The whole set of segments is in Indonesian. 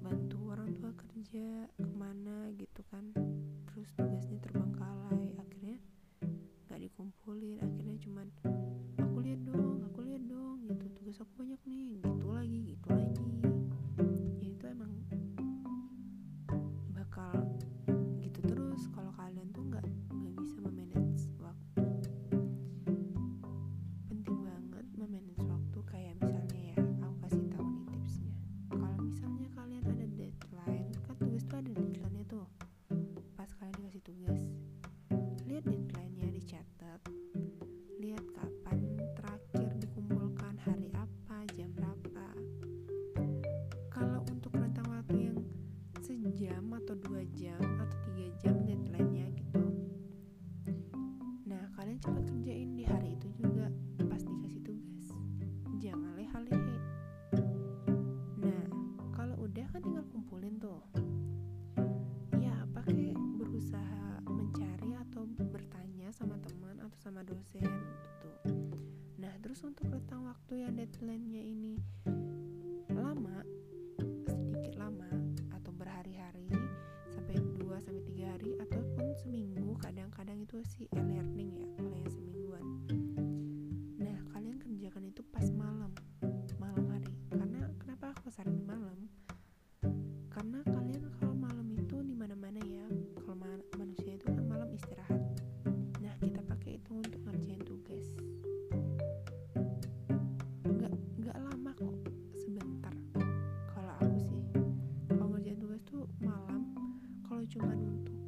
bantu orang tua kerja ke mana gitu kan. Terus tugasnya terbengkalai akhirnya nggak dikumpulin akhirnya jam atau dua jam atau tiga jam deadline-nya gitu. Nah kalian cepat kerjain di hari itu juga pas dikasih tugas. Jangan leha-lehe. Nah kalau udah kan tinggal kumpulin tuh. Ya pakai berusaha mencari atau bertanya sama teman atau sama dosen gitu. Nah terus untuk rentang waktu yang deadline-nya ini lama cuma untuk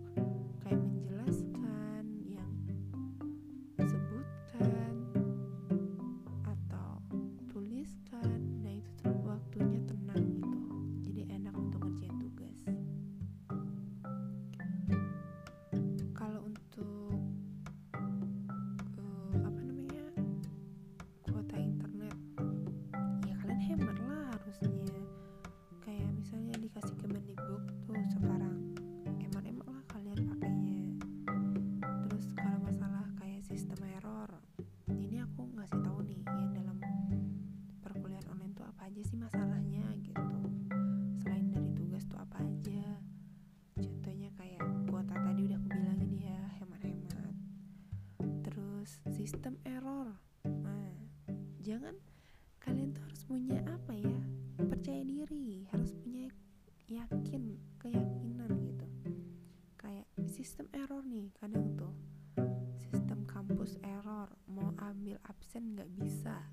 jangan-jangan kalian tuh harus punya apa ya percaya diri harus punya yakin keyakinan gitu. Kayak sistem error nih kadang tuh sistem kampus error mau ambil absen nggak bisa.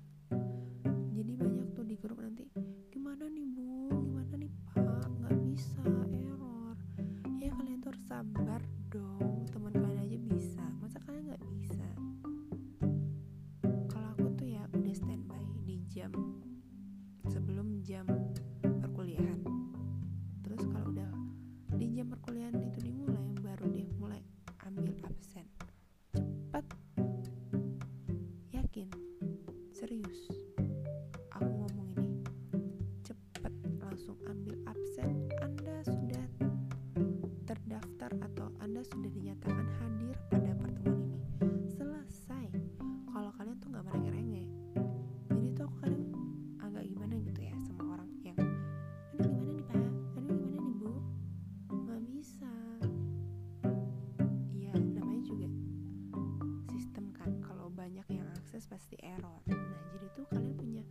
Pasti error. Nah jadi tuh kalian punya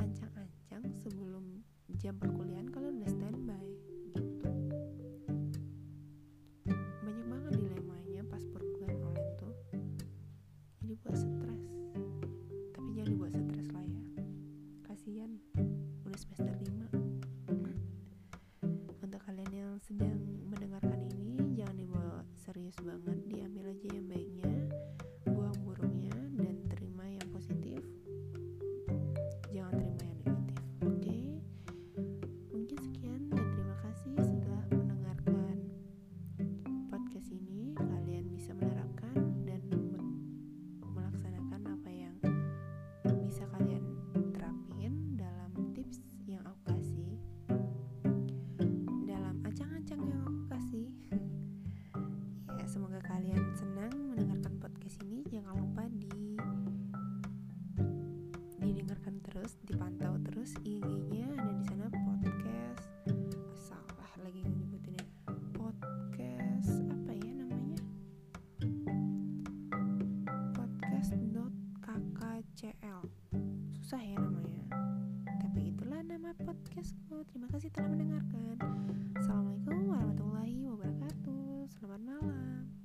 ancang-ancang sebelum jam perkuliahan kalian udah standby gitu. Banyak banget dilemanya pas perkuliahan online tuh. Jadi buat stres didengarkan terus, dipantau terus IG-nya ada di sana podcast. Salah lagi nyebutinnya. Podcast apa ya namanya? Podcast dot kkcl. Susah ya namanya. Tapi itulah nama podcastku. Terima kasih telah mendengarkan. Assalamualaikum warahmatullahi wabarakatuh. Selamat malam.